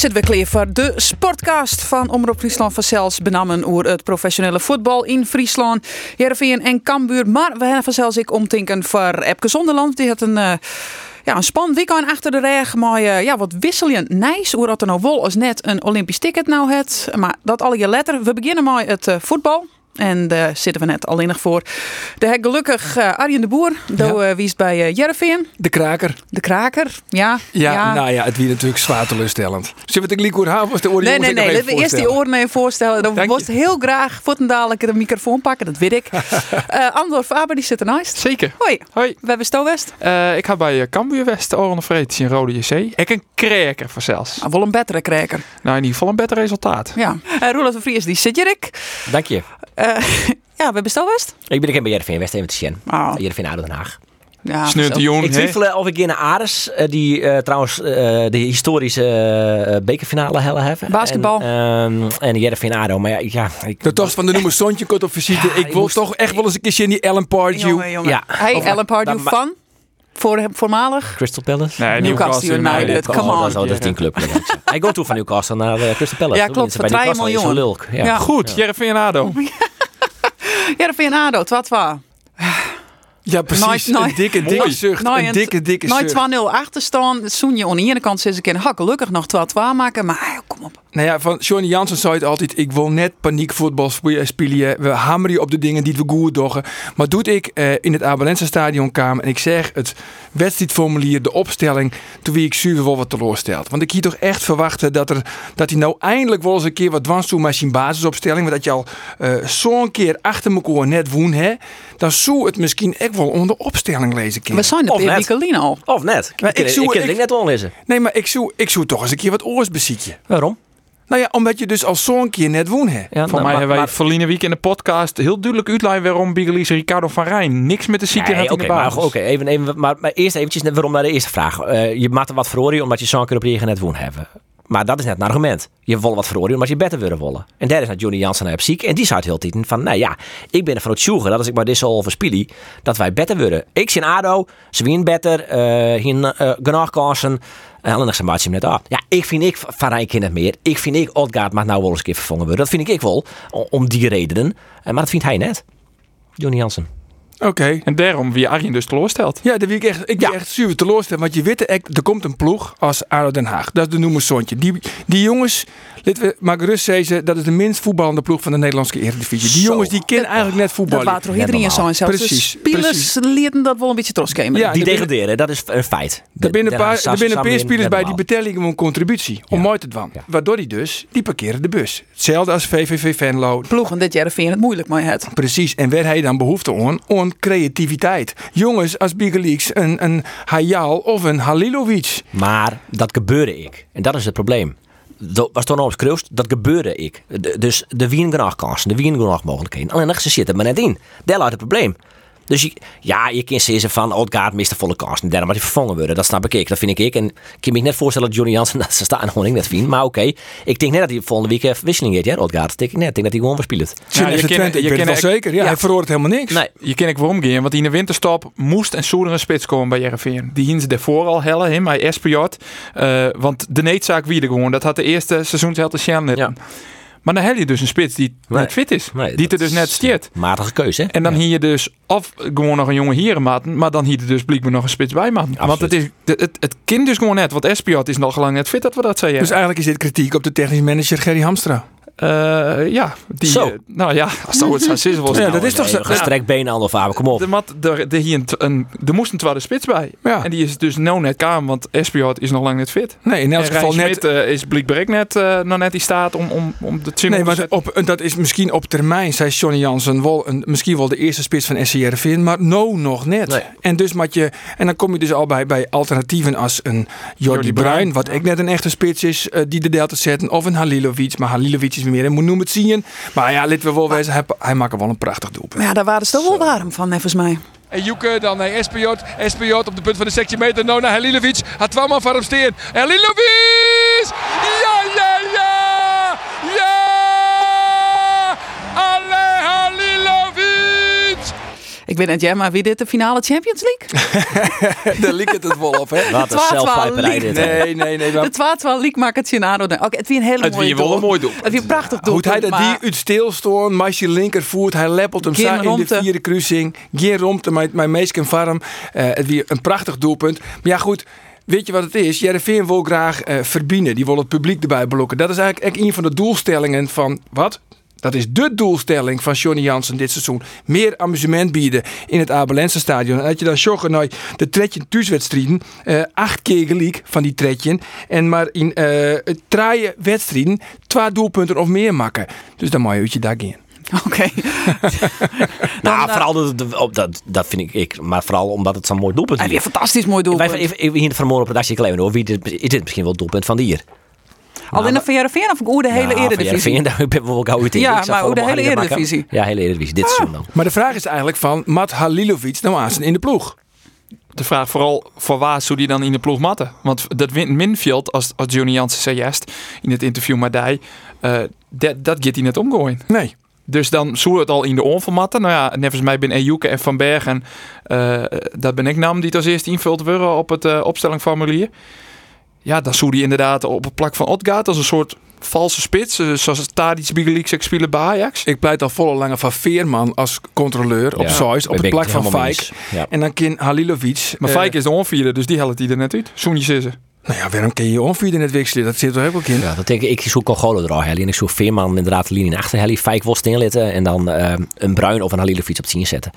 zitten we klaar voor de sportcast van Omroep Friesland vanzelfs benammen over het professionele voetbal in Friesland, Heerenveen en Cambuur. Maar we hebben vanzelfs ik omtinken voor Epke Zonderland. Die had een... Uh, ja, een span weekend achter de reg, maar uh, ja, wat wisselend nice. Hoe dat er nou wel als net een Olympisch ticket nou het. Maar dat al je letter. We beginnen met het uh, voetbal. En daar zitten we net alleen nog voor. De heb gelukkig uh, Arjen de Boer. Ja. uh, wie is bij uh, Jereveen? De kraker. De kraker, ja. Ja, ja. nou ja, het wie natuurlijk zwaar teleurstellend. Zullen we het ik liek of de oren Nee, nee, nee. we eerst die oren even voorstellen. Dan moest heel graag voor dadelijk de microfoon pakken, dat weet ik. uh, Andor Faber, die zit ernaast. Zeker. Hoi. Hoi. We hebben Sto West. ik ga bij Cambuur West, Oren Vreet, in Rode JC. Ik een kraker voor zelfs. Ah, wel een betere kraker. Nou, in ieder geval een beter resultaat. Ja. Uh, Roelof de Vries, die zit je, Rick. Dank je. Ja, we hebben West. Ik ben ik bij Jervin West even te zien. Oh. Jervin Aarde Den Haag. Ja, Sneurt jong. Ik twijfel of ik in Ares, die uh, trouwens uh, de historische uh, bekerfinale hebben hebben. Basketbal. En, um, en Jervin Ado. Maar ja, ja ik, de tocht van de noemer Sontje kort op visite. Ja, ik wil moest... toch echt wel eens een keertje in die Ellen Pardew. Jongen, jongen. Ja. Hey, of, Ellen Pardew van? Voor, voormalig? Crystal Palace? Nee, Newcastle United. Come on. Dat is tien club. Hij gaat toe van Newcastle naar Crystal Palace. Ja, klopt. Voor 3 miljoen. Lulk. Ja. ja. Goed, Jervin Ado. Ja, dat vind je een ADO, 2 Ja, precies. Nee. Een dikke, dikke zucht. Nee, een dikke, dikke zucht. 2-0 achterstand. Soen je aan de ene kant ze keer gelukkig nog 2-2 maken. Maar kom op. Nou ja, van Johnny Jansen zei het altijd: ik wil net paniekvoetbal spelen. We hammeren op de dingen die we goed doen. Maar doet ik eh, in het Abelense stadion kwam en ik zeg het wedstrijdformulier, de opstelling, toen wie ik zuur wel wat teleursteld. Want ik hier toch echt verwachten dat, er, dat hij nou eindelijk wel eens een keer wat dwars toe met zijn basisopstelling. Maar dat je al uh, zo'n keer achter elkaar net woon, hè, dan zou het misschien echt wel onder opstelling lezen. We zijn de al. Of net. Maar ik, ik, ik, ik, net wel lezen. Nee, maar ik zou, ik zou toch eens een keer wat oors bezieken. Waarom? Nou ja, omdat je dus al zo'n keer net woon hebt. Ja, Voor mij hebben wij verleden week in de podcast heel duidelijk uitleggen waarom Bigelies Ricardo van Rijn niks met de ziekte nee, okay, maar Oké, even, even, maar, maar, eerst eventjes waarom naar de eerste vraag. Uh, je maakt er wat verhoren omdat je zo'n keer op je net woon hebben. Maar dat is net een argument. Je wil wat verhoren omdat je beter willen willen. En daar is naar Johnny Jansen naar ziek. En die zei heel tijd van, nou ja, ik ben ervan het zoeken dat als ik maar dit zo over dat wij beter worden. Ik zie ADO, ze winnen beter, uh, geen uh, genoeg kansen. En dan ze net af. Ja, ik vind ik van Rijn het meer. Ik vind ik Odgaard mag nou wel eens een keer vervangen worden. Dat vind ik wel, om die redenen. Maar dat vindt hij net. Johnny Jansen. Oké. En daarom wie Arjen dus teleurstelt. Ja, dat wie ik echt, ik ben echt super teleursteld. Want je weet, er komt een ploeg als ADO Den Haag. Dat is de noemersontje. Die, die jongens, laten we maar gerust zeggen, dat is de minst voetballende ploeg van de Nederlandse Eredivisie. Die jongens die kennen eigenlijk net voetballen. Dat water iedereen zo en zelfs. Precies. De spelers leerden dat wel een beetje terugkomen. Ja, die degraderen, dat is een feit. Er binnen een paar, er spelers bij die betellen een contributie. Om mooi te doen. Waardoor die dus, die parkeren de bus. Hetzelfde als VVV Venlo. Ploegen dit jaar vinden het moeilijk maar het. Precies. En waar hij dan behoefte aan? Creativiteit. Jongens als Bigeliks, een, een Hayal of een Halilovic. Maar dat gebeurde ik. En dat is het probleem. Dat was toen op kruist, dat gebeurde ik. dus de wien genoeg de wien genoeg mogelijkheden. Alleen ze zitten maar net in. Dat is het probleem. Dus je, ja, je kunt zeggen van Oudgaard mist de volle kans. En daarom maar die vervangen worden. Dat snap ik. Dat vind ik. En ik kan me niet voorstellen dat Johnny Jansen dat ze staan gewoon ik net vind. Maar oké, ik denk net dat hij volgende week even wisseling heeft. Ja, Oudgaard. Dat denk ik net. Ik denk dat hij gewoon verspeelt. Ja, je ken, je ken wel zeker. Ja, hij verhoort helemaal niks. Nee. Je ken ik waarom gaan. Want in de winterstop moest en Soeder een spits komen bij Jereveen. Die hingen ze daarvoor al hellen, hè, bij Espriot. Uh, want de needzaak wie er gewoon. Dat had de eerste seizoensheld te Ja. Maar dan heb je dus een spits die nee. niet fit is. die er dus net stiert. Matige keuze. En dan hier je dus of gewoon nog een jonge herenmaat, maar dan hier dus blijkbaar nog een spits bij man. Want het, is, het, het, kind dus gewoon net, want Espiot is nog lang net fit dat we dat zeggen. Dus eigenlijk is dit kritiek op de technisch manager Gerry Hamstra. Uh, ja, die, zo. Uh, nou ja, als dat het was. ja, dat is toch zo. Gestrekt benen aan of kom op. Er, mat, hier een, een, moest een tweede spits bij. Ja. En die is dus nou net kaam, want Espiot is nog lang net fit. Nee, in elk geval net. Uh, is blijkbaar net, nog net die staat om, om, om de Nee, maar op, dat is misschien op termijn, zei Johnny Jansen, wel een, misschien wel de eerste spits van SCRV, maar no nog net. Nee. En, dus moet je, en dan kom je dus al bij, bij alternatieven als een Jordi, Bruin, wat ik net een echte spits is, die de delta zetten, of een Halilovic. Maar Halilovic is meer, moet noemen het zien maar ja, laten we wel wezen, hij, hij maakt wel een prachtig doelpunt. Ja, daar waren ze toch wel warm van, volgens mij. En Joeke dan naar Espiot. Espiot op de punt van de sectie meter. Nou naar Halilovic. Had twee man van hem steen. Halilovic! Ja, ja, ja! Ik weet net, jij, maar wie dit de finale Champions League? Daar liep het het wel op, hè? Wat een zelfpijperij. Nee, nee, nee. maar De 12 League maakt het scenario. Oké, het weer een hele Het mooie wie doel. een mooi doel. Het weer een prachtig doel. Hoe hij dat die uit stilstoon, meisje linkervoet, hij leppelt hem Geen sa in de vierde kruising. Geen romte, mijn, mijn meesken farm. Eh, het weer een prachtig doelpunt. Maar ja, goed. Weet je wat het is? Jereveen wil graag eh verbinden. Die wil het publiek erbij blokken. Dat is eigenlijk echt een van de doelstellingen van wat? Dat is de doelstelling van Johnny Jansen dit seizoen. Meer amusement bieden in het Abelense stadion. En dat je dan joggen naar de tredje thuiswedstrijden. eh acht keer gelijk van die tredje. En maar in eh drie wedstrijden twee doelpunten of meer maken. Dus dan moet je uit je dak in. Oké. Nou, eh, vooral dat, dat, dat, dat vind ik, ik. Maar vooral omdat het zo'n mooi doelpunt Hij is. weer een fantastisch mooi doelpunt. Wij even, even hier in het vanmorgen op redactie kleven hoor. Wie dit, is dit misschien wel het doelpunt van de hier? Alleen nog van Heerenveen of hoe de hele Nou, Eredivisie? Van Heerenveen, daar ben ik wel uit in. Ja, Ik maar hoe de hele. Eredivisie? Ja, hele Eredivisie. Dit seizoen dan. Maar de vraag is eigenlijk van, Matt Halilovic nou aan in de ploeg? De vraag vooral voor waar zou die dan in de ploeg matten? Want dat wint Minfield, als, als Johnny Jansen zei juist in het interview met die, eh, dat, dat gaat hij net omgooien. Nee. Dus dan zou het al in de onvermatten. Nou ja, nevens mij ben Ejuke en Van Bergen. eh dat ben ik nam die het als eerste invult worden op het eh, opstellingformulier. Ja, dan zou die inderdaad op het plak van Odgaard als een soort valse spits. eh, zoals Tadic, Bigeliek, ik spelen bij Ajax. Ik pleit al volle lange van Veerman als controleur op Ja, op de plak van Fijk. Ja. En dan kan Halilovic... Maar eh, Fijk is de onvierde, dus die helpt hij er net uit. Soenje Sissen. Nou ja, waarom kun je je onvierde net wisselen? Dat zit er ook in. Ja, dat denk ik. Ik zoek Congolo er al, Helly. En ik zoek Veerman inderdaad de linie achter Helly. Fijk Wost inlitten en dan eh, een Bruin of een Halilovic op 10 zetten.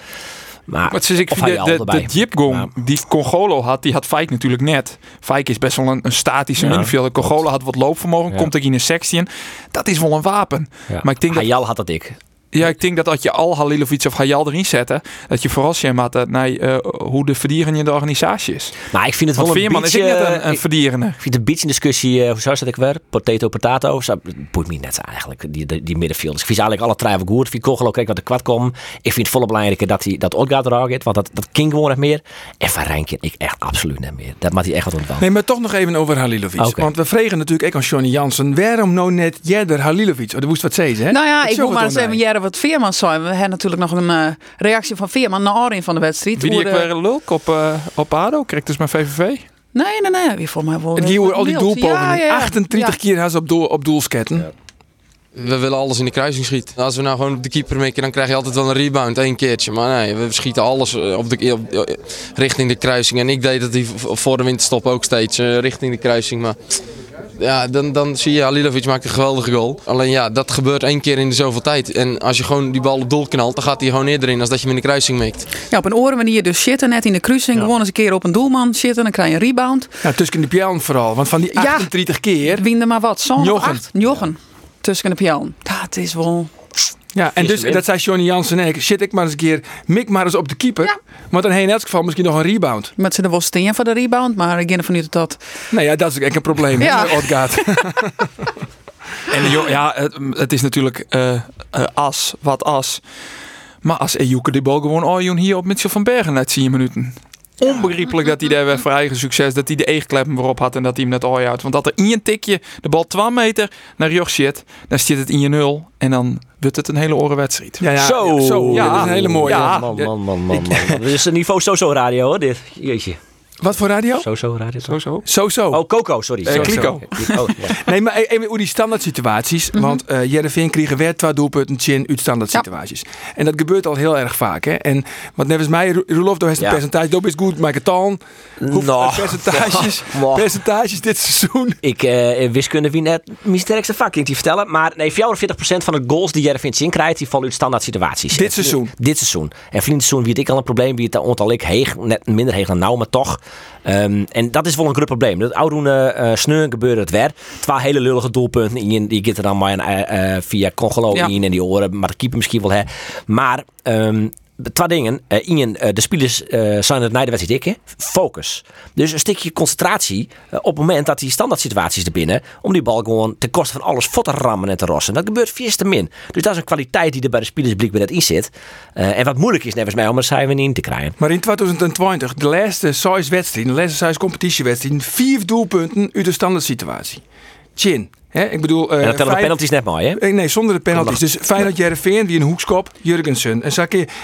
Maar Wat ze ik vind, de, de, Jipgong Ja. die Congolo had, die had Fijk natuurlijk net. Fijk is best wel een, een statische Ja, middenvelder. Congolo had wat loopvermogen, komt er in een sectie in. Dat is wel een wapen. Maar ik denk dat Hayal had dat ik. Ja, ik denk dat als je al Halilovic of Hayal erin zetten, dat je vooral zien moet naar eh, hoe de verdierende in de organisatie is. Maar ik vind het Want wel een Veerman is beetje... ik net een, een verdierende. Ik vind de beetje discussie, eh, hoe zou dat ik weer? Potato, potato. Zo, boeit me net eigenlijk, die, die, die middenvelders. Ik vind ze eigenlijk alle wel goed. Ik vind Kogel ook kijk wat de kwart komt. Ik vind het volle belangrijker dat hij dat Odgaard er gaat, want dat, dat King gewoon nog meer. En Van Rijnken, ik echt absoluut niet meer. Dat maakt hij echt wat ontvallen. Nee, maar toch nog even over Halilovic. Want we vregen natuurlijk ook aan Johnny Jansen. Waarom nou net Jerder Halilovic? Oh, dat moest wat zeggen, hè? Nou ja, Dat ik wil maar eens even wat Veerman zei. We hebben natuurlijk nog een eh, reactie van Veerman na in van de wedstrijd. Wie die Hoe ik de- weer lulk op, eh op ADO, krijgt dus maar VVV. Nee, nee, nee. Wie voor mij wel. Het hier al die doelpogingen. Ja, ja, ja. 38 Ja. keer ze op, doel, op doelsketten. We willen alles in de kruising schieten. Als we nou gewoon op de keeper mikken, dan krijg je altijd wel een rebound, één keertje. Maar nee, we schieten alles eh, op de, op, eh, richting de kruising. En ik deed dat die voor de winterstop ook steeds eh, richting de kruising. Maar ja, dan, dan zie je Halilovic maakt een geweldige goal. Alleen ja, dat gebeurt één keer in de zoveel tijd. En als je gewoon die bal op doel knalt, dan gaat hij gewoon eerder in als dat je hem in de kruising mikt. Ja, op een oren manier dus zitten, net in de cruising. Gewoon eens een keer op een doelman zitten, dan krijg je een rebound. Ja, tussen de pialen vooral. Want van die Ja. 38 keer... Wien er maar wat, zo'n Jochen. acht. Jochen. Tussen de pion. Dat is wel... Ja, en dus dat zei Johnny Jansen en ik. Shit, ik maar eens een keer... Mik maar eens op de keeper. Ja. Want dan heen in elk geval misschien nog een rebound. Met z'n er wel steen voor de rebound, maar ik ga ervan uit dat... Nee, ja, dat is echt een probleem. Ja. met Odgaard. En joh, ja, het, het is natuurlijk eh, eh, as, wat as. Maar als Ejuke de bal gewoon Arjon hier op Mitchell van Bergen net 10 minuten. Onbegrijpelijk dat hij daar weer voor eigen succes, dat hij de eegkleppen weer op had en dat hij hem net ooit houdt. Want dat er in een tikje de bal 2 meter naar Joch zit, dan zit het in je nul en dan wordt het een hele orenwedstrijd. Ja, ja, Zo. ja, zo. Ja, Ja. dat is een hele mooie. Ja. Man, man, man, man, man. Dit is een niveau Soso radio hoor, dit. Jeetje. Wat voor radio? Soso radio. Zo, zo. Zo, zo. Oh, Coco, sorry. Eh. Oh, ja. Nee, maar e- even hoe die standaard situaties. Mhm. Want eh Jereveen kregen weer twee doelpunten chin uit standaard situaties. En dat gebeurt al heel erg vaak. Hè? En wat nevens mij, Ro- Roelof, daar heeft een Ja. percentage. Dat is goed, maar. Hoeveel Nou. percentages, percentages dit seizoen? Ik eh, wiskunde wie net mijn sterkste vak in te vertellen. Maar nee, 44% van de goals die Jervin Zin krijgt, die vallen uit standaard situaties. Dit En- seizoen? Dit seizoen. En vriend seizoen wie ik al een probleem, wie het ontal ik heeg, net minder heeg dan nou, maar toch. Ehm, en dat is wel een groot probleem. Dat oudoene eh sneur gebeurde het weer. Twee hele lullige doelpunten. in, Die gaat er dan maar eh, eh, via Congolo Ja. in en die oren, maar de keeper misschien wel. Hè. Maar ehm, twee dingen. Eh, de spelers eh, zijn het na de wedstrijd dikke. Focus. Dus een stukje concentratie op het moment dat die standaard situaties er binnen. Om die bal gewoon ten koste van alles voor te rammen en te rossen. Dat gebeurt vies te min. Dus dat is een kwaliteit die er bij de spelers blijkbaar net in zit. En wat moeilijk is, nevens mij, om er cijfer in te krijgen. Maar in 2020, de laatste size wedstrijd, de laatste size competitiewedstrijd, vier doelpunten uit de standaard situatie. Chin. Ik bedoel, eh, En dan tellen de penalties net mooi, hè? Eh, Nee, zonder de penalties. Dus Feyenoord Jereveen wie een hoekskop, Jurgensen. En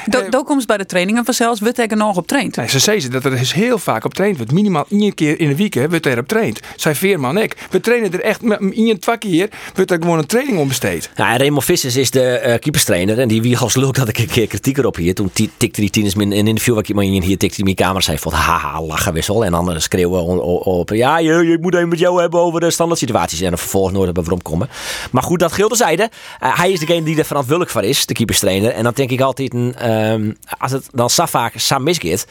Do, eh, do komt bij de trainingen vanzelfs, wordt er nog op traind. Nee, ze zeggen dat er is heel vaak op traind wordt. Minimaal één keer in de week hè, wordt er op traind. Zij Veerman en ik. We trainen er echt met één, twee keer. Wordt er gewoon een training om besteed. Ja, en Raymond Vissers is de eh, keeperstrainer. En die wie als leuk dat ik een keer kritiek erop hier. Toen ti- tikte die tieners in een interview wat ik iemand hier tikte die mijn kamer zei van haha lachen wissel. En eh, schreeuwen op ja je, je moet even met jou hebben over de standaard situaties. En dan vervolgens nooit hebben waarom komen. Maar goed, dat geldt terzijde. Uh, hij is degene die er verantwoordelijk voor is, de keeperstrainer. En dan denk ik altijd, een, ehm, als het dan zo vaak Sam misgaat,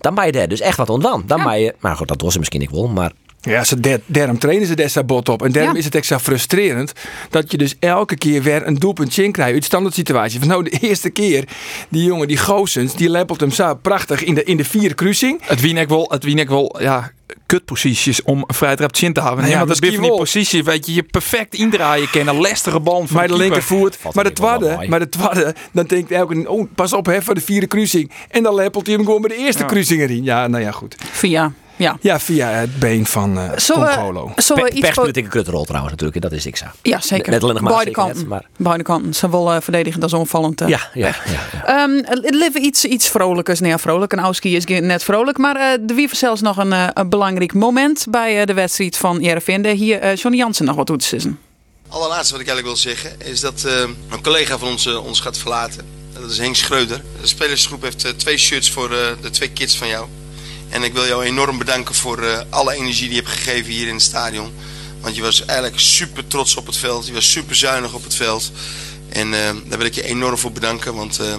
dan ben je er dus echt wat ontwan. Dan ben je, maar goed, dat was ze misschien niet wel, maar Ja, ze der, daarom trainen ze deze bot op. En daarom Ja. is het extra frustrerend dat je dus elke keer weer een doelpuntje in krijgt uit standaard situatie. Van nou, de eerste keer, die jongen, die Goosens, die lepelt hem zo prachtig in de, in de vierde kruising. Het wien ik wel, het wien ik wel, ja, kutposities om een vrije trap in te houden. Nou Ja, ja, dat is die positie, weet je, je perfect indraaien kan. Een lastige bal van Maar de linkervoet, maar de tweede, bij. maar de tweede, dan denkt elke, oh, pas op hè, voor de vierde kruising. En dan lepelt hij hem gewoon bij de eerste kruising erin. Ja, nou ja, goed. Via, ja. Ja, via het been van eh Zullen Congolo. we, zullen we Pe- iets... pers po- speelt ik een kutrol trouwens natuurlijk. Dat is ik zo. Ja, zeker. Net alleen nog maar Beide kanten. maar- Beide kanten. Zowel eh verdedigend als onvallend. eh. Ja, ja, ja. ja. Ehm, Leven iets, iets vrolijkers. Nee, ja, vrolijk. Een Auski is net vrolijk. Maar eh er wie zelfs nog een, eh, een belangrijk moment bij eh, de wedstrijd van Jereveen. Hier eh Johnny Jansen nog wat toe te zeggen. Allerlaatste wat ik eigenlijk wil zeggen is dat eh, een collega van ons ons gaat verlaten. En Dat is Henk Schreuder. De spelersgroep heeft twee shirts voor eh, de twee kids van jou. En ik wil jou enorm bedanken voor eh, alle energie die je hebt gegeven hier in het stadion. Want je was eigenlijk super trots op het veld. Je was super zuinig op het veld. En eh, daar wil ik je enorm voor bedanken. Want eh,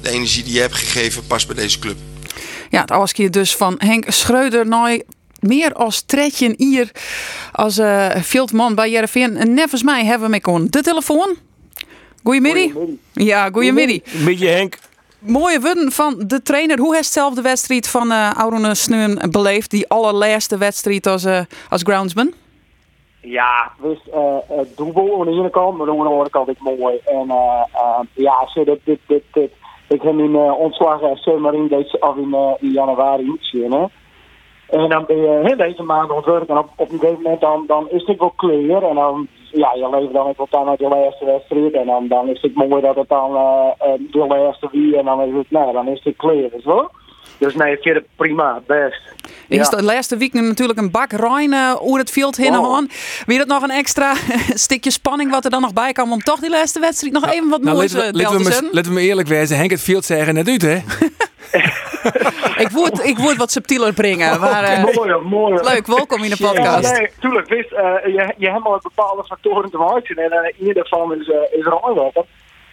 de energie die je hebt gegeven past bij deze club. Ja, het Auski dus van Henk Schreuder. Nou, meer als tredje hier als eh veldman bij Jereveen. En nevens mij hebben we met de telefoon. Goedemiddag. Ja, goedemiddag. Een beetje Henk. Mooie woorden van de trainer. Hoe heeft zelf de wedstrijd van uh, Aurone Sneun beleefd? Die allerlaatste wedstrijd als, uh, als groundsman? Ja, dus uh, het doel aan de ene kant, maar aan de andere kant mooi. En ja, dit, dit, dit, dit. Ik heb uh, ontslag maar in, deze, of in, in januari zien. En dan ben je deze maand ontwerpen en op, op een gegeven moment dan, dan is het wel clear. En dan, ja, je leeft dan ook dan uit de laatste wedstrijd. En dan, dan is het mooi dat het dan uh, de laatste wie en dan is het, nou, dan is het clear. Dus wel. Dus nee, ik vind het prima, best. Ja. Is de laatste week nu natuurlijk een bak Rijn uh, over het veld heen oh. Wie dat nog een extra stukje spanning wat er dan nog bij kwam om toch die laatste wedstrijd nog even wat nou, moois laten we, laten, we me, laten we me eerlijk wezen, Henk het veld zeggen net uit hè? ik, word, ik word wat subtieler brengen. Maar, uh, mooi, mooi. Leuk, welkom in de podcast. Ja, nee, tuurlijk, wist, uh, je, je hebt al bepaalde factoren te maken en uh, een daarvan is, uh, is Rijnwetter.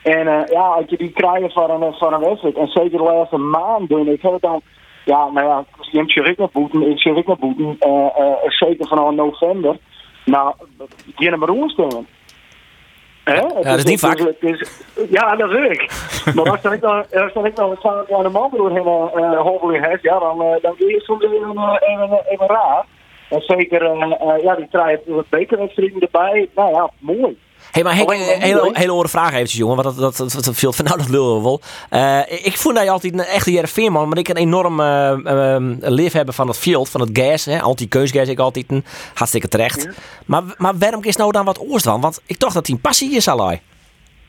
En ja, als je die krijgen van een, van een wedstrijd, en zeker de laatste maanden, ik heb dan, ja, nou ja, je hebt je ritmeboeten, ik zie ritmeboeten, uh, uh, zeker vanaf november, nou, die hebben maar roerstemmen. Ja, ja, dat is niet vaak. Is, ja, dat weet ik. maar als ik dan, als ik dan een kleine man doorheen uh, hopelijk heb, ja, dan, uh, dan is het soms even, even, even raar. En zeker, uh, ja, die krijgen bekerwedstrijden erbij. Nou ja, mooi. Hé, hey, maar Henk, een hele, hele oren vraag eventjes, jongen. Want dat, dat, dat, dat viel van nou, dat lul wel. Uh, ik voel dat je altijd een echte Jereveenman, maar ik een enorm uh, hebben van het field, van het gas. Anti-keusgas, ik altijd een hartstikke terecht. Ja. Maar, maar waarom is nou dan wat oors dan? Want ik dacht dat die passie is al.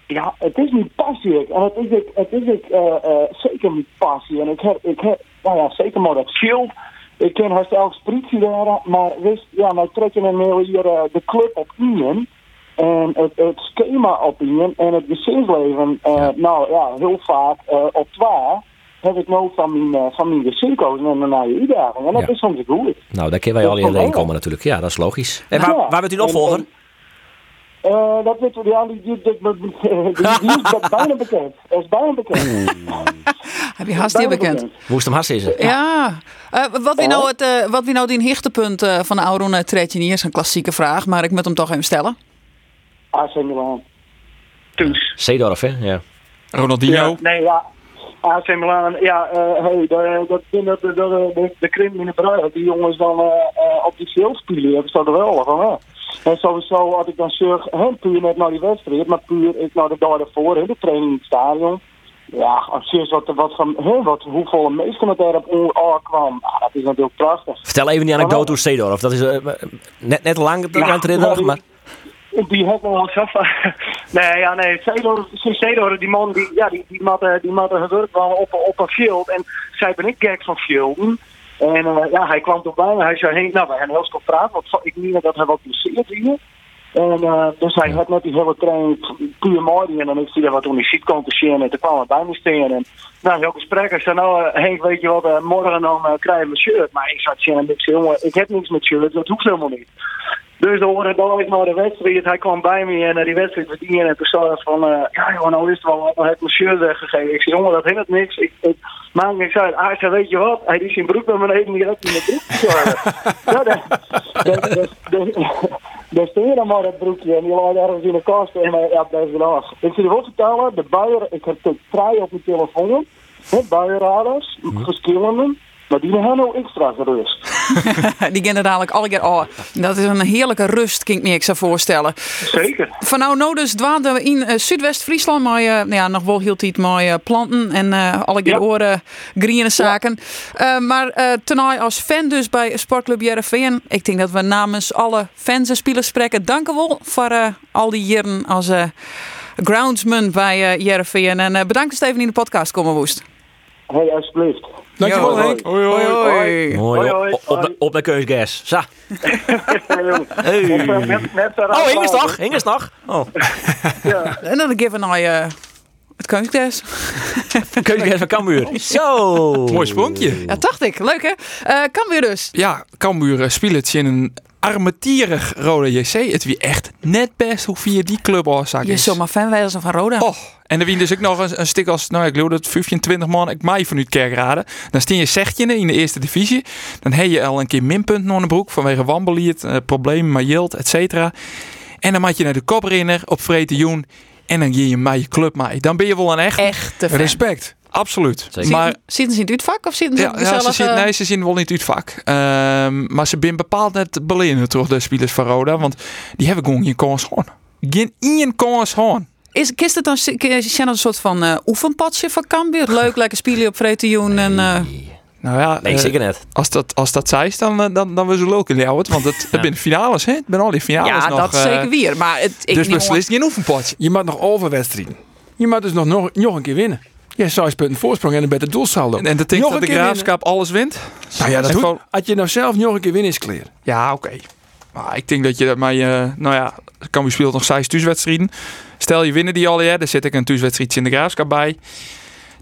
Ja, het is niet passie. En het is, ik, het is ik, zeker niet passie. En ik heb, ik heb nou ja, zeker maar dat field. Ik ken haar politie leren, maar wist, ja, nou trek je een hier de club op in. En het, het schema opinion en het gezinsleven, uh, ja. nou ja, heel vaak uh, op twee heb ik nood van mijn, van mijn gezinkozen en naar je uitdaging. En dat ja. is soms goed. Nou, daar kunnen wij al in komen natuurlijk. Ja, dat is logisch. En waar, ja. waar bent u nog volgen? Uh, dat weet ja, die, die, die, die, die is bijna bekend. Dat is bijna bekend. Heb je haast bekend? bekend. Moest hem haast is het. Ja. Uh, wat wie nou het, uh, wat wie nou die hichtepunt uh, van de Auron Tredje niet is een klassieke vraag, maar ik moet hem toch even stellen. AC Milan. Toes. Zeedorf, hè? Ja. Ronaldinho. Ja, nee, ja. AC Milan, ja, uh, hey, dat, dat, dat, de, de, de, de krim in de brui, die jongens dan uh, uh, op die field spelen, hebben ze dat wel van, hè. En sowieso had ik dan zeg, hè, puur net naar die wedstrijd, maar puur ik naar de dag ervoor, hè, de training in het stadion. Ja, als je wat, wat, van, hè, wat, hoeveel meesten het er op kwam, nou, dat is natuurlijk prachtig. Vertel even die anekdote hoe Zeedorf, dat is uh, net, net lang, ja, lang terug, maar... die had nog wel van... Nee, ja, nee. Cedor, die man, die, ja, die, die matte, die matte gewerkt wel op, op een field. En zij ben ik gek van fielden. En uh, ja, hij kwam toen bij me. Hij zei, hey, nou, we hebben heel veel praten. Want ik niet dat hij wat plezier hier. En uh, dus hij had net die hele training puur mooi en dan ik zie dat wat komt te zien en toen kwam hij bij me staan en nou heel gesprek. Ik zei nou uh, Henk weet je wat, uh, morgen dan krijg je mijn shirt. Maar ik zat zien en ik zei jongen ik heb niks met shirt, dat hoeft helemaal niet. Dus dan hoorde dan ik naar de wedstrijd, hij kwam bij me en die wedstrijd verdienen en toen zei hij van ja joh nou is het wel wat, heb ik mijn shirt weggegeven. Ik zei jongen dat heeft niks, ik, ik maakt niks uit. Hij zei weet je wat, hij die zijn broek naar beneden die had in mijn broek gezorgd. daar stond dan maar dat broekje en die lag ergens in de kast en uh, ja, deze dag. Ik zie je wel vertellen, de buier, ik heb de trein op mijn telefoon, met buienraders, Mhm. verschillende, maar die hebben nou extra gerust. die gaan er dadelijk alle keer oh, Dat is een heerlijke rust, kan ik me ik zou voorstellen. Zeker. Van nou, nou dus dwaalden we in uh, Zuidwest-Friesland, maar uh, nou ja, nog wel heel tijd met uh, planten en uh, alle keer Ja. oren groene zaken. Uh, maar uh, tonight als fan dus bij Sportclub Jereveen. Ik denk dat we namens alle fans en spelers spreken. Dank u wel voor uh, al die jaren als uh, groundsman bij uh, Jereveen. En uh, bedankt Steven in de podcast komen woest. Hey, alsjeblieft. Dankjewel Jo. Henk. Hoi hoi. Mooi, Hoi, op, hoi. op, op, Hoi. op naar keusgas. Zo. Hey. Net, net Oh, Hingersdag, Hingersdag. Oh, Ja. En dan geven we uh, het kunstjes. keusgas van Cambuur. Zo. Mooi sprongje. Ja, dacht ik. Leuk hè? Uh, kan weer dus. Ja, Cambuur uh, speelt in een armetierig rode JC. Het wie echt net best hoe via die club oorzaak Je is. zomaar fan wezen van Roda. Oh, en er wie dus ook nog een, een stuk als, nou ik geloof dat 15, 20 man, ik mij vanuit Kerkrade. Dan steen je zegtje in de eerste divisie. Dan heb je al een keer minpunten onder de broek vanwege wambeliert, uh, problemen met Jilt, et cetera. En dan maak je naar de koprenner op Vrete Joen. En dan geef je mij je club mee. Dan ben je wel een echt. Echte fan. Respect. Absoluut. Zeker. Maar Zitten ze in het uitvak of zitten ze ja, in ja, ze zien, eh, nee, ze zien wel niet uit het vak. Ehm, maar ze zijn bepaald net belenen toch, de spelers van Roda. Want die hebben gewoon geen kans gewoon. Geen één kans gewoon. Is, is het dan is een soort van uh, oefenpadje van Cambuur? Leuk, lekker spelen op Vretejoen en... Uh, Nou ja, Nee, eh, zeker net. als dat, als dat zij is, dan, eh, dan, dan we zo leuk in Ljouwert. Want het, het zijn finales, hè? Het zijn al die finales ja, nog. dat eh, zeker weer. Maar het, ik dus beslist geen oefenpotje. Je moet nog overwedstrijden. Je moet dus nog, nog, nog een keer winnen. Je hebt zes punten voorsprong en een beter doelsaldo. En, en dat Nog dat de graafschap alles wint? Nou ja, dat En gewoon- Als je nou zelf nog een keer winnen is clear. Ja, oké. Maar ik denk dat je dat maar je, nou ja, Cambuur speelt nog zes thuiswedstrijden. Stel je winnen die al, ja, daar zit ik een thuiswedstrijd in de graafschap bij.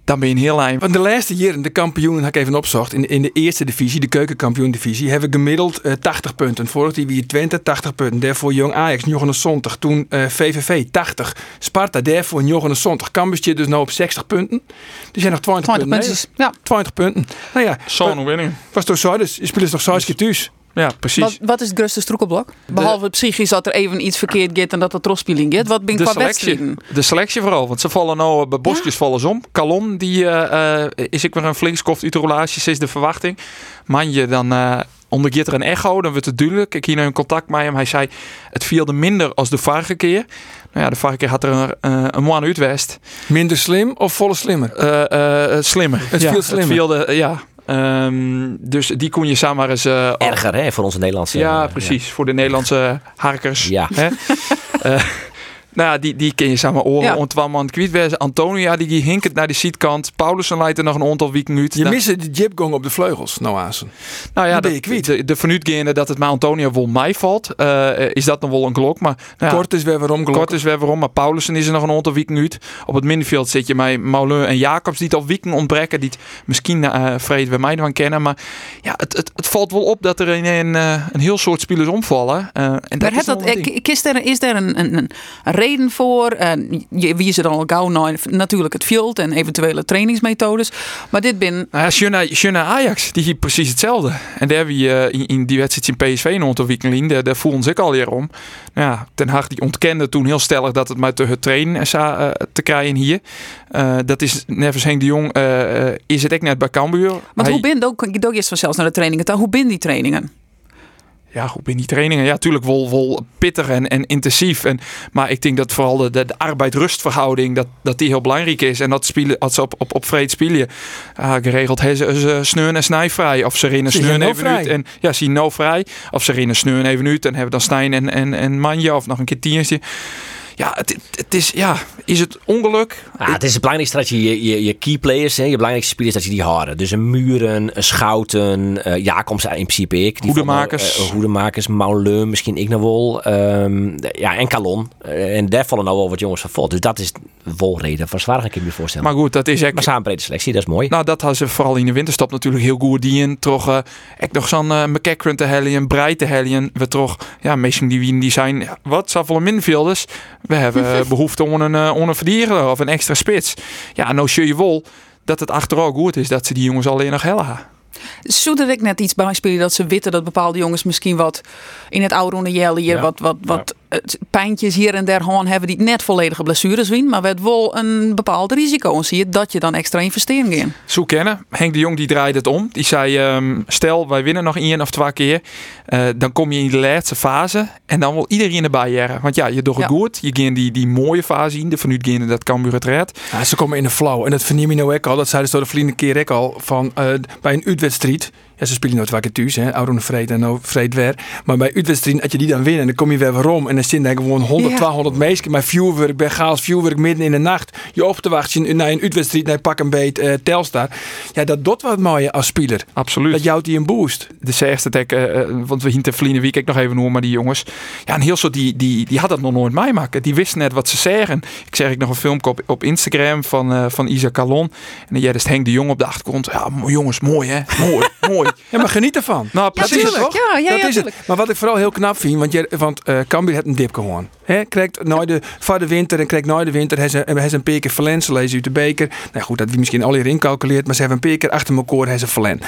Dan ben je een heel eind. Want de laatste jaren, de kampioen, heb ik even opzocht. In, in de eerste divisie, de keukenkampioen-divisie, hebben we gemiddeld eh, 80 punten. Vorig jaar wie Twente 80 punten. Daarvoor Jong Ajax 79. Toen eh, VVV 80. Sparta daarvoor 79. Cambuur zit dus nu op 60 punten. Dus je hebt nog 20, 20 punten. Ja. Nee, 20 punten. Nou ja, Zo'n winning. was toch zo? Dus je speelt nog zes keer thuis. Ja, precies. Wat, wat is het grootste stroekelblok? Behalve psychisch dat er even iets verkeerd gaat en dat er trospeling gaat. Wat ben de qua selectie. wedstrijden? De selectie vooral. Want ze vallen nou bij bosjes vallen ze om. Calon, die eh, eh, is ik weer een flinkskoft uit de relaties, is de verwachting. Manje, dan uh, ondergeet er een echo. Dan wordt het duidelijk. Ik hier nu in contact met hem. Hij zei, het viel er minder als de vorige keer. Nou ja, de vorige keer had er een, uh, een man uit West. Minder slim of volle slimmer? Uh, slimmer. Het ja, viel slimmer. Het viel de, ja. Um, dus die kon je samen eens... Uh, Erger hè, voor onze Nederlandse... Ja, precies. Ja. Voor de Nederlandse harkers. Ja. Hè? nou ja, die, die ken je samen oren. Ja. Want man kwijt. Antonia, die hinkend naar de zijkant. Paulussen leidt er nog een aantal weken uit. Je miste de jibgong op de vleugels, nou Azen. Nou ja, Die ben de, de, vanuitgaande dat het maar Antonia wel mij valt. Uh, is dat nog wel een klok. Maar, nou ja, Kort is weer waarom Kort is weer waarom. Maar Paulussen is er nog een aantal weken uit. Op het middenveld zit je met Mauleur en Jacobs. Die het al weken ontbreken. Die het misschien uh, vrede bij mij van kennen. Maar ja, het, het, het valt wel op dat er in een, uh, een heel soort spelers omvallen. Uh, en dat maar is, dat, ik, is er, is er een, een, een reden voor? Uh, wie is er dan al gauw nou? Natuurlijk het veld en eventuele trainingsmethodes. Maar dit ben... Nou ja, Ajax, die hier precies hetzelfde. En daar hebben we uh, in, in, die wedstrijd in PSV een aantal weken daar, daar voelden ze ik alweer om. Nou ja, Ten Hag die ontkende toen heel stellig dat het met te trainen is uh, te krijgen hier. Uh, dat is, nevens Henk de Jong, uh, is het ook net bij Cambuur. Want Hij, hoe ben ook, ik doe eerst vanzelfs naar de trainingen. Hoe ben die trainingen? Ja, hoe ben die trainingen? Ja, natuurlijk wel, wel pittig en, en intensief. En, maar ik denk dat vooral de, de, de arbeid-rustverhouding, dat, dat die heel belangrijk is. En dat spelen, als ze op, op, op vreed spelen, geregeld hebben ze, sneun en snijvrij. Of ze rennen zijn even uit. En ja, zien nou vrij. Of ze rennen sneun even uit en hebben dan Stijn en, en, en Manja of nog een keer tientje. Ja, het, het is, ja, is het ongeluk? Ah, het is het belangrijkste dat je je, je, je key players, hè, je belangrijkste spelers, dat je die houden. Dus een Muren, een Schouten, eh Jacobs in principe ik. Die Hoedemakers. eh, Hoedemakers, misschien ik nog wel. ehm, ja, en Calon. Eh, en daar vallen nou wel wat jongens van vol. Dus dat is wel reden van zwaar, kan ik me voorstellen. Maar goed, dat is echt... Maar samen brede selectie, dat is mooi. Nou, dat hadden ze vooral in de winterstop natuurlijk heel goed die in. Toch ik nog zo'n uh, McEachran te helien, Breit te helien. We toch, ja, meesten die wien die zijn, wat, zoveel middenvelders. We hebben eh, behoefte aan een, uh, een verdediger of een extra spits. Ja, nou zie je wel dat het achteraf goed is dat ze die jongens alleen nog hellen. Zou er ik net iets bij spelen dat ze weten dat bepaalde jongens misschien wat in het oude ronde jellen hier Ja. wat, wat, wat pijntjes hier en daar gewoon hebben die net volledige blessures wien, maar werd wel een bepaald risico en zie je dat je dan extra investeringen in. Zo kennen. Henk de Jong die draaide het om. Die zei, ehm, stel wij winnen nog één of twee keer. eh, dan kom je in de laatste fase. En dan wil iedereen erbij jaren. Want ja, je doet het Ja. goed. Je gaat die, die mooie fase in. De vanuit gaan dat Cambuur het redt. Ja, ze komen in de flow. En dat verneem je nou ook al. Dat zeiden ze door de vrienden keer ook al. Van, eh, bij een uitwedstrijd. Ja, ze spelen nooit twee keer thuis. Hè. Oude Vreed en nou Vreed weer. Maar bij uitwedstrijd, als je die dan wint. En dan kom je weer waarom. En dan zitten er gewoon 100, Ja. 200 meisjes. Maar vuurwerk, bij chaos vuurwerk midden in de nacht. Je op te wachten naar een uitwedstrijd. Naar pak een beet eh, Telstar. Ja, dat doet wat mooie als speler. Absoluut. Dat jouwt die een boost. de zesde dek, eh, eh, want we hinten verliezen week ik nog even noemen, maar die jongens. Ja, en heel zo, die, die, die had dat nog nooit meemaken. Die wisten net wat ze zeggen. Ik zeg ik nog een filmpje op, op Instagram van, eh van Isa Calon. En jij dus Henk de Jong op de achtergrond. Ja, jongens, mooi hè? Mooi, mooi. Ja, maar geniet ervan. Nou, Ja, precies. is toch? Ja, ja, dat ja, is het. Maar wat ik vooral heel knap vind, want, je, want eh Cambuur heeft een dip gewoon. Hè, krijgt nooit de, voor de winter en krijgt nooit de winter. Hij ze, hij ze een paar keer verlen, ze lezen uit de beker. Nou goed, dat wie misschien al hierin calculeert, maar ze hebben een paar keer achter elkaar hebben ze verlen.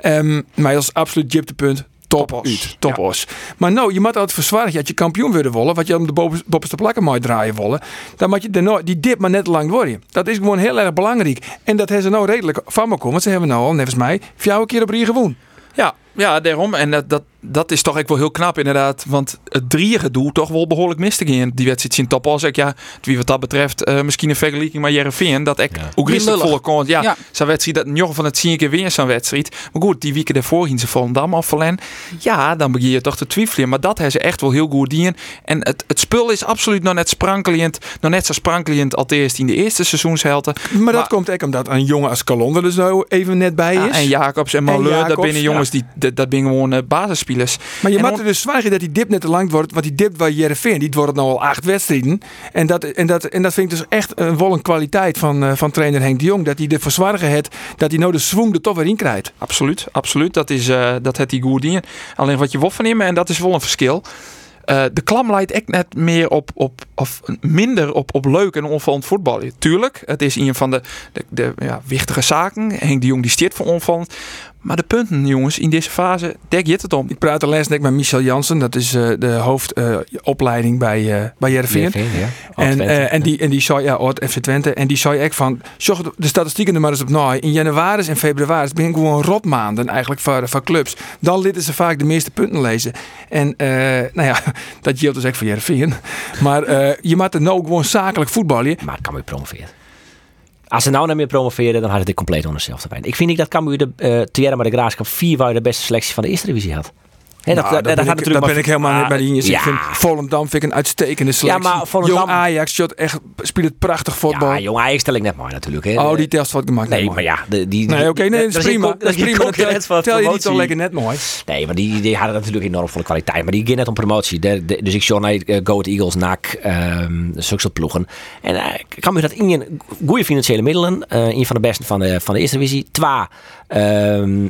Ehm, maar als absoluut jiptepunt. Top Topos. uit, topos. Maar nou, je moet altijd verzwaarden. Dat je kampioen willen willen, wat je om de boven- bovenste plakken mooi draaien willen. Dan moet je de no- die dip maar net lang worden. Dat is gewoon heel erg belangrijk. En dat hebben ze nou redelijk van me komen. Want ze hebben nou al, nevens mij, vier keer op rij gewonnen. Ja, ja, daarom. En dat, dat, dat is toch echt wel heel knap inderdaad. Want het drieën doel toch wel behoorlijk mis te gaan. Die wedstrijd zien top als ik ja, wie wat dat betreft, eh, misschien een vergelijking met Jereveen. Dat ik ook lullig. volle kon. Ja, Ja. zo'n wedstrijd, dat jongen van het zien keer weer zo'n wedstrijd. Maar goed, die weken daarvoor ging ze Volendam afvallen. Ja, dan begin je toch te twijfelen. Maar dat hebben ze echt wel heel goed dien. En het, het spul is absoluut nog net sprankelend. Nog net zo sprankelend als eerst in de eerste seizoenshelte. Maar, dat Maar- komt ook omdat een jongen als Calon er dus nou even net bij is. Ja, en Jacobs en Malheur, dat binnen jongens die dat, dat binnen gewoon eh, maar je moet er dus zwijgen dat die dip net te lang wordt. Want die dip bij Jereveen, die wordt nou al acht wedstrijden. En dat, en dat, en dat vind ik dus echt een wel een kwaliteit van, eh, van trainer Henk de Jong. Dat hij de verzwargen heeft, dat hij nou de swoon er toch weer in krijgt. Absoluut, absoluut. Dat, is, eh, dat het die goed dingen. Alleen wat je wil van hem, en dat is wel een verschil. Eh, de klam leidt echt net meer op, op of minder op, op leuk en onvallend voetbal. Tuurlijk, het is een van de, de, de ja, wichtige zaken. Henk de Jong die stiert voor onvallend. Maar de punten, jongens, in deze fase, dek je het om. Ik praat les net met Michel Jansen. Dat is eh, de hoofdopleiding bij, eh bij ja. En, eh, en, die, en die zei, ja, Oud FC Twente. En die zei echt van, zocht de statistieken er maar eens op na. In januari en februari, het begint gewoon rotmaanden eigenlijk voor, voor clubs. Dan litten ze vaak de meeste punten lezen. En eh, nou ja, dat geldt dus echt voor Jereveen. Maar eh, je moet er nou gewoon zakelijk voetballen. Maar Cambuur promoveert. Als ze nou niet meer promoveren, dan had het dit compleet onder hetzelfde pijn. Ik vind niet dat Cambuur de uh, Tierra maar de Graafschap 4 waar de beste selectie van de eerste divisie had. He, nou, dat, dat, dat, ben, ik, dat ben ik helemaal niet bij die Ja. Ik vind Volendam vind ik een uitstekende selectie. Ja, maar Volendam- Jong Ajax shot echt, speelt het prachtig voetbal. Ja, jong Ajax stel ik net mooi natuurlijk. Hè. Oh, die test wat gemaakt. Nee, maar ja. De, die, Nee, oké, nee, dat is prima. Dat Dat is prima. Tel, van tel je die promotie. toch lekker net mooi. Nee, maar die, die hadden natuurlijk enorm volle kwaliteit. Maar die ging net om promotie. De, de, dus ik zie naar uh, Go Eagles, NAC, um, zulke soort ploegen. En uh, ik kan me dat in je goede financiële middelen. Uh, een van de beste van de, van de eerste divisie. Twee, um,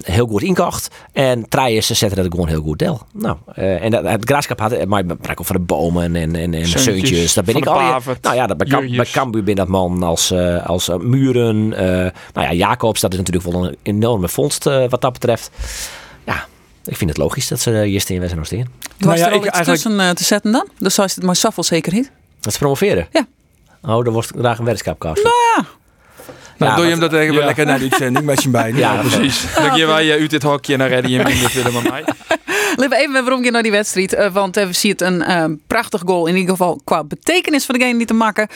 heel goed inkocht. En drie, ze zetten dat gewoon heel goed deel. Nou, uh, en dat, het graafschap had, maar ik van de bomen en, en, en zeuntjes. Daar ben ik al. Nou ja, dat, bij, Cambuur ben dat man als, uh, als uh, Muren. Uh, nou ja, Jacobs, dat is natuurlijk wel een enorme vondst uh, wat dat betreft. Ja, ik vind het logisch dat ze hier steen zijn nog steen. Nou ja, er al iets eigenlijk... tussen uh, te zetten dan? Dus zou het maar Saffel zeker niet? Dat ze promoveren? Ja. Oh, dan wordt graag een weddenschapkast. Nou. Nou, ja, doe je hem dat even ja. lekker naar de uitzending met je bij. Ja, ja precies. Dan gaan wij uit dit hokje naar redden je minder willen met mij. Laten we even waarom je naar die wedstrijd. eh, want we zien het een eh, prachtig goal. In ieder geval qua betekenis voor degene die te maken.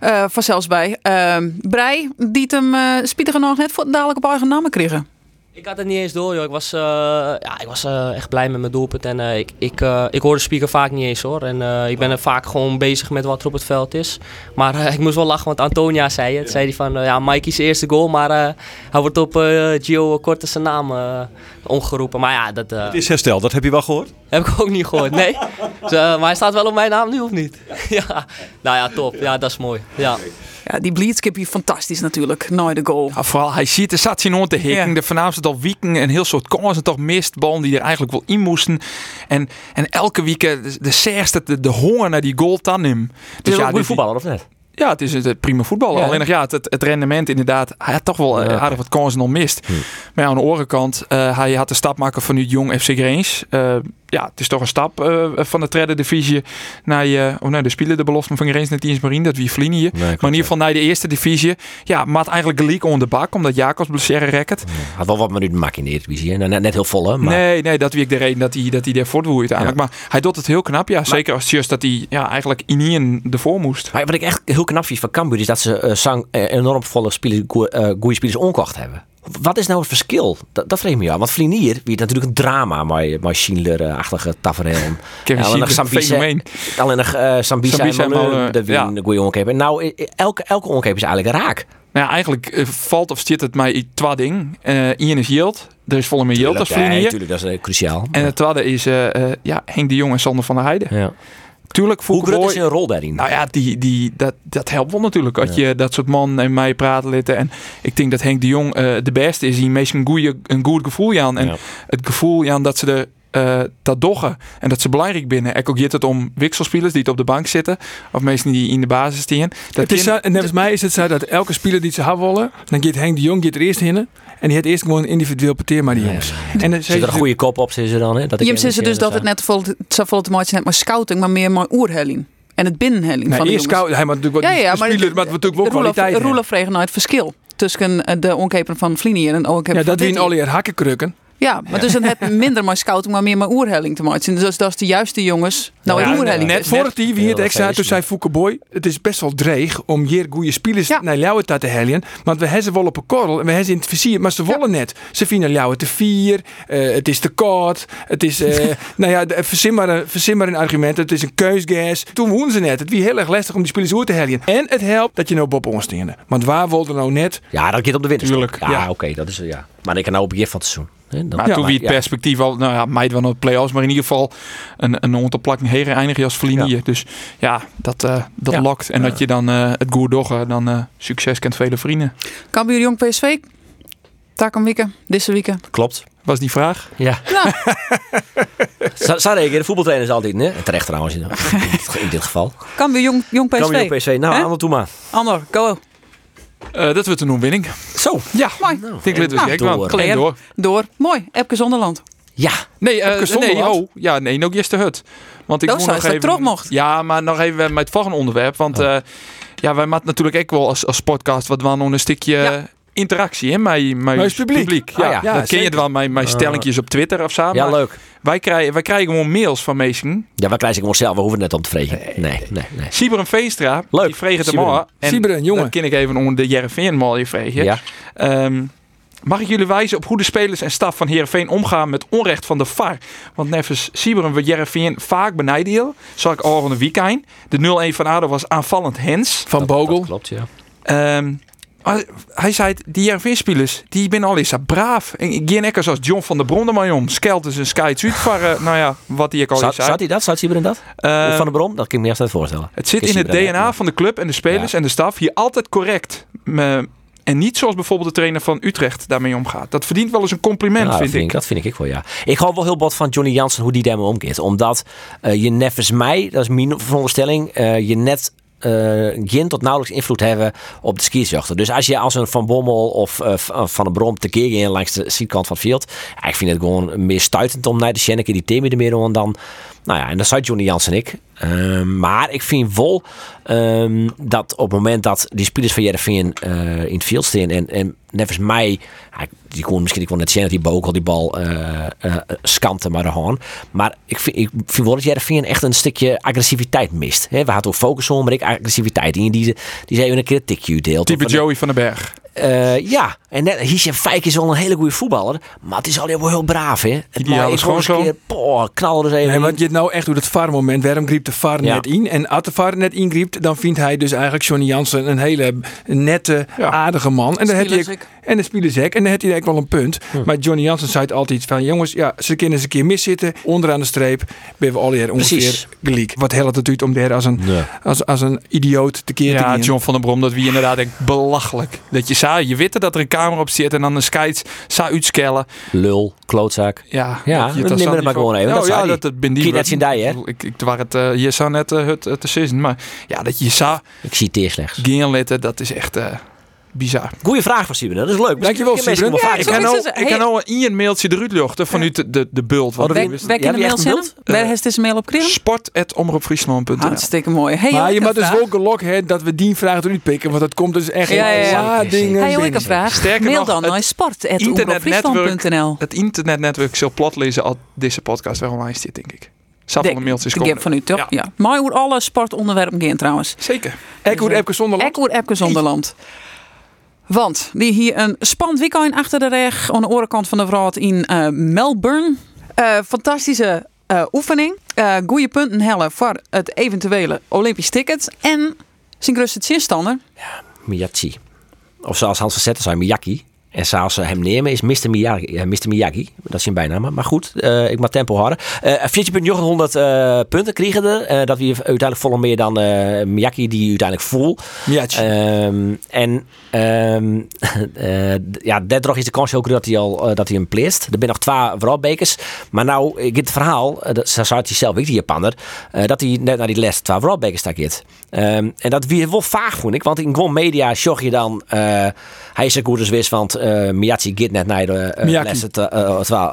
eh van zelfs bij. Uh, Brei, die het hem uh, spietig nog net voor dadelijk op eigen namen kregen. Ik had het niet eens door, joh. Ik was, uh, ja, ik was uh, echt blij met mijn doelpunt. En uh, ik, ik, ik hoor de speaker vaak niet eens hoor. En ik ben er vaak gewoon bezig met wat er op het veld is. Maar ik moest wel lachen, want Antonia zei het. Zei hij van, ja, Mikey's eerste goal, maar hij wordt op Gio Korte zijn naam omgeroepen. Maar ja, dat... het is hersteld, dat heb je wel gehoord? Heb ik ook niet gehoord, nee. dus, maar hij staat wel op mijn naam nu, of niet? ja. Nou ja, top. Ja, dat is mooi. Ja. Ja, die Bleedskip hier fantastisch natuurlijk. Nooit de goal. Ja, vooral, hij ziet, er zat zien te hikken. Ja. De voornaamste al wieken en heel soort kansen toch mist. Ballen die er eigenlijk wel in moesten. En, en elke week de, de zerste, de, de honger naar die goal dan hem. Dus ja, goede voetballer of net? Ja, het is het prima voetbal. Ja. Alleen nog, ja, het, het, rendement inderdaad. Hij had toch wel uh, aardig wat kansen al mist. Hm. Maar ja, aan de andere kant, uh, hij had de stap maken van nu jong FC Greens. Uh, ja, het is toch een stap van de derde divisie naar, je, of naar de spelen de belofte van Greens net eens Marine. Dat wie vliegen. Nee, maar in ieder geval naar de eerste divisie. Ja, maar eigenlijk gelijk onder de bak, omdat Jacobs blessure rekkert. Had wel wat minuten maken in de eerste divisie. Net, net heel vol, hè? Maar... Nee, nee, dat wie ik de reden dat hij, dat hij daar voortwoeit uiteindelijk. Ja. Maar hij doet het heel knap, ja. Maar, zeker als juist dat hij ja, eigenlijk in hier ervoor moest. Maar wat ik echt heel knap vind van Cambuur is dat ze uh, zang, uh, enorm volle spelers, goede spelers onkocht hebben. Wat is nou het verschil? Dat, dat vreemd me ja. Want Vlinier wie natuurlijk een drama, maar, maar Schindler-achtige tafereel. Alleen nog alleen nog uh, en de ja. goede onkeep. En nou, elke, elke onkeep is eigenlijk raak. Nou ja, eigenlijk uh, valt of zit het mij twee dingen. Uh, Ian is Yield. Er is volle meer Yield als Vlinier. Ja, natuurlijk, dat is uh, cruciaal. En het tweede is ja, Henk de Jong en Sander van der Heijden. Ja. Tuurlijk, Hoe groot is een rol daarin? Nou ja, die, die, dat, dat helpt wel natuurlijk. Als ja. je dat soort man en mij praten litten. En ik denk dat Henk de Jong uh, de beste is. Die meest een, goeie, een goed gevoel aan. En ja. het gevoel aan dat ze de uh, dat doggen en dat ze belangrijk binnen. Ik ook het om wisselspelers die het op de bank zitten of mensen die in de basis staan. Dat is zo, en volgens mij is het zo dat elke speler die ze hebben willen, dan gaat Henk de Jong gaat er eerst in en die heeft eerst gewoon individueel parteer maar die jongens. Ja. En dan zit er een goede kop op ze dan hè? Dat je ze dus dat het net vol het vol te maken net maar scouting, maar meer maar oerhelling. En het binnenhelling nee, van eerst scout, hij moet natuurlijk wat ja, ja, maar speler, maar natuurlijk wel kwaliteit. Roelof vregen nou het verschil tussen de onkeper van Vlinier en de onkeper ja, van dat wie al hier hakkenkrukken. Ja, maar dus het heeft minder maar scouting, maar meer maar oerhelling te maken. Dus dat is de juiste jongens. Nou, ja, oerhelling. Net vorig die wie het extra, toen zei Fouke Boy, het is best wel dreig om hier goede spelers ja. naar Ljouwen te hellen. Want we hebben ze wel op een korrel en we hebben ze in het vizier, maar ze willen net. Ze vinden Ljouwen te vier, uh, het is te kort, het is, uh, nou ja, verzin maar, een, verzin maar een argument, het is een keusgas. Toen wonen ze net. Het was heel erg lastig om die spelers uit te hellen. En het helpt dat je nou Bob onstenen. Want waar wilde nou net? Ja, dat gaat op de winter. Tuurlijk. Ja, ja. oké, okay, dat is ja. Maar ik kan nou op je van het seizoen. Dan, maar ja, toen wie het perspectief al, nou ja, meid wel naar de play-offs, maar in ieder geval een, een onderplakking heren eindig als Vlinie. Ja. Dus ja, dat, uh, dat lokt. En dat je dan uh, het goed doggen, dan uh, succes kent vele vrienden. Cambuur Jong PSV, Takom Wieken, deze weekend. Klopt. Was die vraag? Ja. Zou ik, de voetbaltrainer is altijd, hè? Terecht trouwens, in dit geval. Cambuur Jong, jong PSV. Cambuur Jong PSV, nou, Ander, toe maar. Ander, go. Uh, dat wordt een overwinning. Zo. Ja, mooi. Nou, ik weet het door. Klein door. Door. Mooi. Epke Zonderland. Ja. Nee, uh, nee, oh, ja, nee, nog eerst de hut. Want ik dat moet nog even. terug mocht. Ja, maar nog even met het volgende onderwerp. Want oh. uh, ja, wij maken natuurlijk ook wel als, als podcast wat we nog een stukje. Ja. Interactie hè, met, publiek. publiek. Ja, ah, ja. dat ken je wel, mijn, mijn stellingjes op Twitter of zo. Ja, leuk. Wij krijgen, wij krijgen gewoon mails van mensen. Ja, wij krijgen gewoon zelf. We hoeven het net om te vregen. Nee, nee, nee. Sieber en Veenstra, leuk. die vregen het maar. Sieberen, jongen. Dat ken ik even onder de Jereveen mal je vregen. Ja. Um, Mag ik jullie wijzen op hoe de spelers en staf van Heerenveen omgaan met onrecht van de VAR? Want nevens Sieberen wordt Heerenveen vaak benijden. Zal ik al van de weekend. De 0-1 van ADO was aanvallend Hens. Van Bogel. Dat klopt, ja. Um, hij zei, die Heerenveen-spelers, die ben al eens braaf. En Gien zoals John van der Bron maar om. Skelt is een sky uit van, uh, nou ja, wat hij ook al zat, zei. Zat hij dat? Zat Sieberen dat? Uh, van der Bron? Dat kan ik me eerst net voorstellen. Het zit in het DNA van de club en de spelers ja. en de staf hier altijd correct. En niet zoals bijvoorbeeld de trainer van Utrecht daarmee omgaat. Dat verdient wel eens een compliment, ja, vind, vind ik. Dat vind ik wel, ja. Ik hou wel heel bot van Johnny Jansen hoe die daarmee omgaat. Omdat uh, je nevens mij, dat is mijn veronderstelling, uh, je net geen tot nauwelijks invloed hebben op de skiesjachten. Dus als je als een Van Bommel of uh, Van de Brom tekeer ging langs de zijkant van het veld. Ik vind het gewoon meer stuitend om naar de Sjenneke die thema er meer dan Nou ja, en dat zei Johnny Jans en ik. Ehm, maar ik vind wel ehm, dat op het moment dat die spelers van Jereveen eh in het veld staan en, en nevens mij, die kon misschien ik wil net zien dat die Bokel die bal eh eh, skante maar de haan. Maar ik vind, ik vind wel dat Jereveen echt een stukje agressiviteit mist. We hadden ook focus op, maar ik agressiviteit. Die, die, die zei een keer een tikje deelt. Type Joey van den Berg. Eh, ja, en net, Hiesje Fijk is wel een hele goede voetballer. Maar het is al wel heel braaf, hè? Het Ideaal is gewoon zo. keer, poh, knallen er eens even Nee, want je het nou echt doet het VAR-moment. Waarom griep de VAR Ja. net in? En als de VAR net ingriep, dan vindt hij dus eigenlijk Johnny Jansen een hele nette, Ja. aardige man. En dan heb je en de spielershek. En dan heeft hij eigenlijk wel een punt. Hm. Maar Johnny Jansen zei het altijd van, jongens, ja, ze kunnen eens een keer miszitten. Onderaan de streep ben we al hier ongeveer gelijk. Wat helpt het natuurlijk om daar als een, Nee. als, als een idioot te Ja, gaan. John van der Brom, dat wie inderdaad denk belachelijk. Dat je zou, je weet dat er een camera op zit en dan een scheids zou uitskellen. Lul, klootzak. Ja, Ja, dat het maar gewoon even, Oh, dat zei ja, dat, dat ben die. Net hè? Ik, ik waar het eh, je zou net eh, het, het maar ja, dat je zou Ik zie het eerst slechts. gaan letten, dat is echt eh, bizar. Goeie vraag van Simon, dat is leuk. Dankjewel, Simon. mensen Ik kan is nou, ik kan Hey. nou een een mailtje eruit luchten vanuit de, de, de bult. Wisten- Wij Ja, kunnen mail zenden. Waar heeft deze mail op kregen? sport.omroepfriesland.nl Hartstikke mooi. Hey, Maar je ik moet dus wel gelok hè, dat we die vraag eruit pikken. Want dat komt dus echt Ja, ja, in ja. dingen Hey, ik een vraag. Sterker Mail dan naar sport.omroepfriesland.nl Het internetnetwerk zal plat lezen al deze podcast weer online zit, denk ik. Zal wel een mailtje De gap van u, toch? Ja. Maar hoe alle sportonderwerpen gaan trouwens. Zeker. Ik hoor Epke zonder Ek hoor Epke Zonderland. Want die hier een spannend weekend achter de reg aan de orenkant van de wereld in eh, Melbourne. Eh, fantastische eh, oefening. Goede punten hellen voor het eventuele Olympisch ticket. En zijn grootste zinstander. Miyachi. Of zoals Hans van Zetten zei, Miyaki. En zoals ze hem nemen is Mr. Miyagi. Mr. Miyagi. Dat is zijn bijnaam. Maar goed, eh, ik mag tempo houden. Uh, 14.900 eh, punten kregen er. Eh, dat we uiteindelijk volle meer dan eh, Miyaki, die uiteindelijk vol. Miyachi. Ehm, en eh, ja, daardoor is de kans ook dat hij al eh, dat hij hem pleest. Er zijn nog twee wereldbekers. Maar nou, ik het verhaal, eh, dat zei hij zelf, ik die Japaner, eh, dat hij net naar die les twee wereldbekers stak heeft. Ehm, en dat weer wel vaag vond ik, want in gewoon media zag je dan, eh, hij is er goed als wist, want eh Miyachi gaat net naar de uh, Miyaki. les het uh,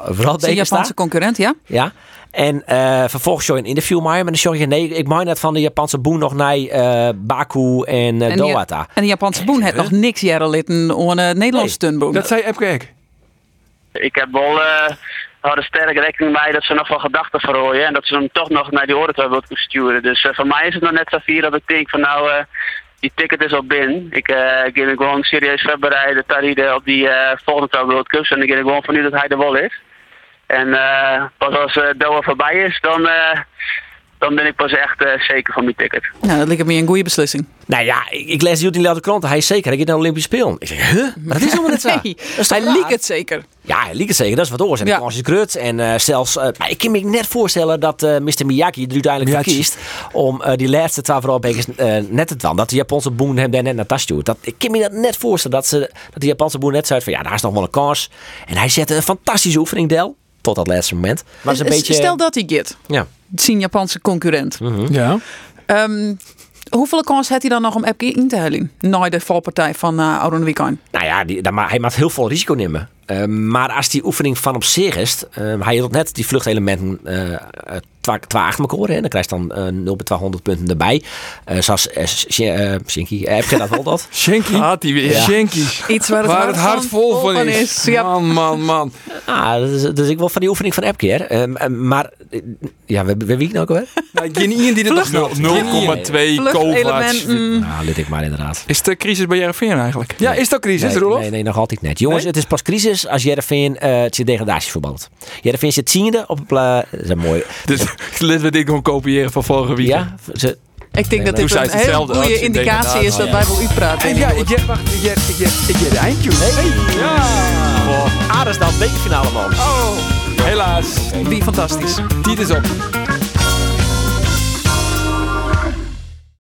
wereldbekers Japanse concurrent, ja? Ja. En eh, vervolgens show je een interview met hem. En dan show je, nee, ik meen net van de Japanse boen nog naar eh, Baku en uh, En die, Doha. en de Japanse boen heeft nog niks jaren litten aan het Nederlandse Nee. Dat zei Epke ook. Ik heb wel uh, hadden sterk rekening mee dat ze nog wel gedachten verrooien. En dat ze hem toch nog naar die oren willen sturen. Dus uh, voor mij is het nog net zo vier dat ik denk van nou, uh, die ticket is al binnen. Ik uh, ga me gewoon serieus voorbereiden Taride op die uh, volgende World Cups. En ik ga gewoon van nu dat hij er wel is. En uh, pas als uh, Doha voorbij is, dan, dan ben ik pas echt zeker van mijn ticket. Nou, dat lijkt me een goede beslissing. Nou ja, ik, ik lees die in de krant. Hij is zeker. Hij gaat naar de Olympische Spelen. Ik zeg, huh? Maar dat is helemaal niet zo. Nee, hij liekt het zeker. Ja, hij liekt het zeker. Dat is wat oors. En Ja. de kans is groot. En eh, zelfs, eh, maar ik kan me net voorstellen dat eh, Mr. Miyagi er uiteindelijk voor kiest om eh, die laatste vooralbekers uh, net te doen. Dat de Japanse boen hem daar net naar tas. Dat, ik kan me dat net voorstellen dat, ze, dat de Japanse boen net zei van ja, daar is nog wel een kans. En hij zette een fantastische oefening, Del. Tot dat laatste moment. Maar is een beetje... Stel dat hij get. Ja. Zijn Japanse concurrent. Ja. Ehm, hoeveel kans heeft hij dan nog om Epke in te halen? Na de valpartij van uh, Auron Weekend. Nou ja, die, hij maakt heel veel risico nemen. Uh, maar als die oefening van op zich is, uh, hij had net die vluchtelementen uh, twee achter elkaar. Hè. Dan krijg je dan uh, 0 bij 200 punten erbij. Uh, zoals uh, Shinky, heb je dat wel dat? Shinky. Gaat hij weer. Ja. Shinky. Iets waar het, Waar hart, het hart vol van is. Man, man, man. Ah, dus, dus ik wil van die oefening van Epke. Um, maar ja, we, we wie nou ook alweer? Nou, geen iemand die het nog snapt. 0,2 Kovacs. Vluchtelementen. Nou, let ik maar inderdaad. Is de crisis bij Jereveen eigenlijk? Ja, is dat crisis, Nee, Rolof? nee, nee, nog altijd net. Jongens, Nee? het is pas crisis als Jereveen uh, het degradatie voetbalt. Jereveen zit tiende op een plaats. Dat is een mooi. Dus laten we dit gewoon kopiëren van vorige week. Ja, ze, Ik denk dat dit een hele goede ze indicatie is dat ja. wij wel uitpraten. En ja, ik heb, wacht, ik heb, ik heb, ik heb de eindtune. Hey. Ares dan, bekerfinale man. Oh, helaas. Wie fantastisch. Dit is op.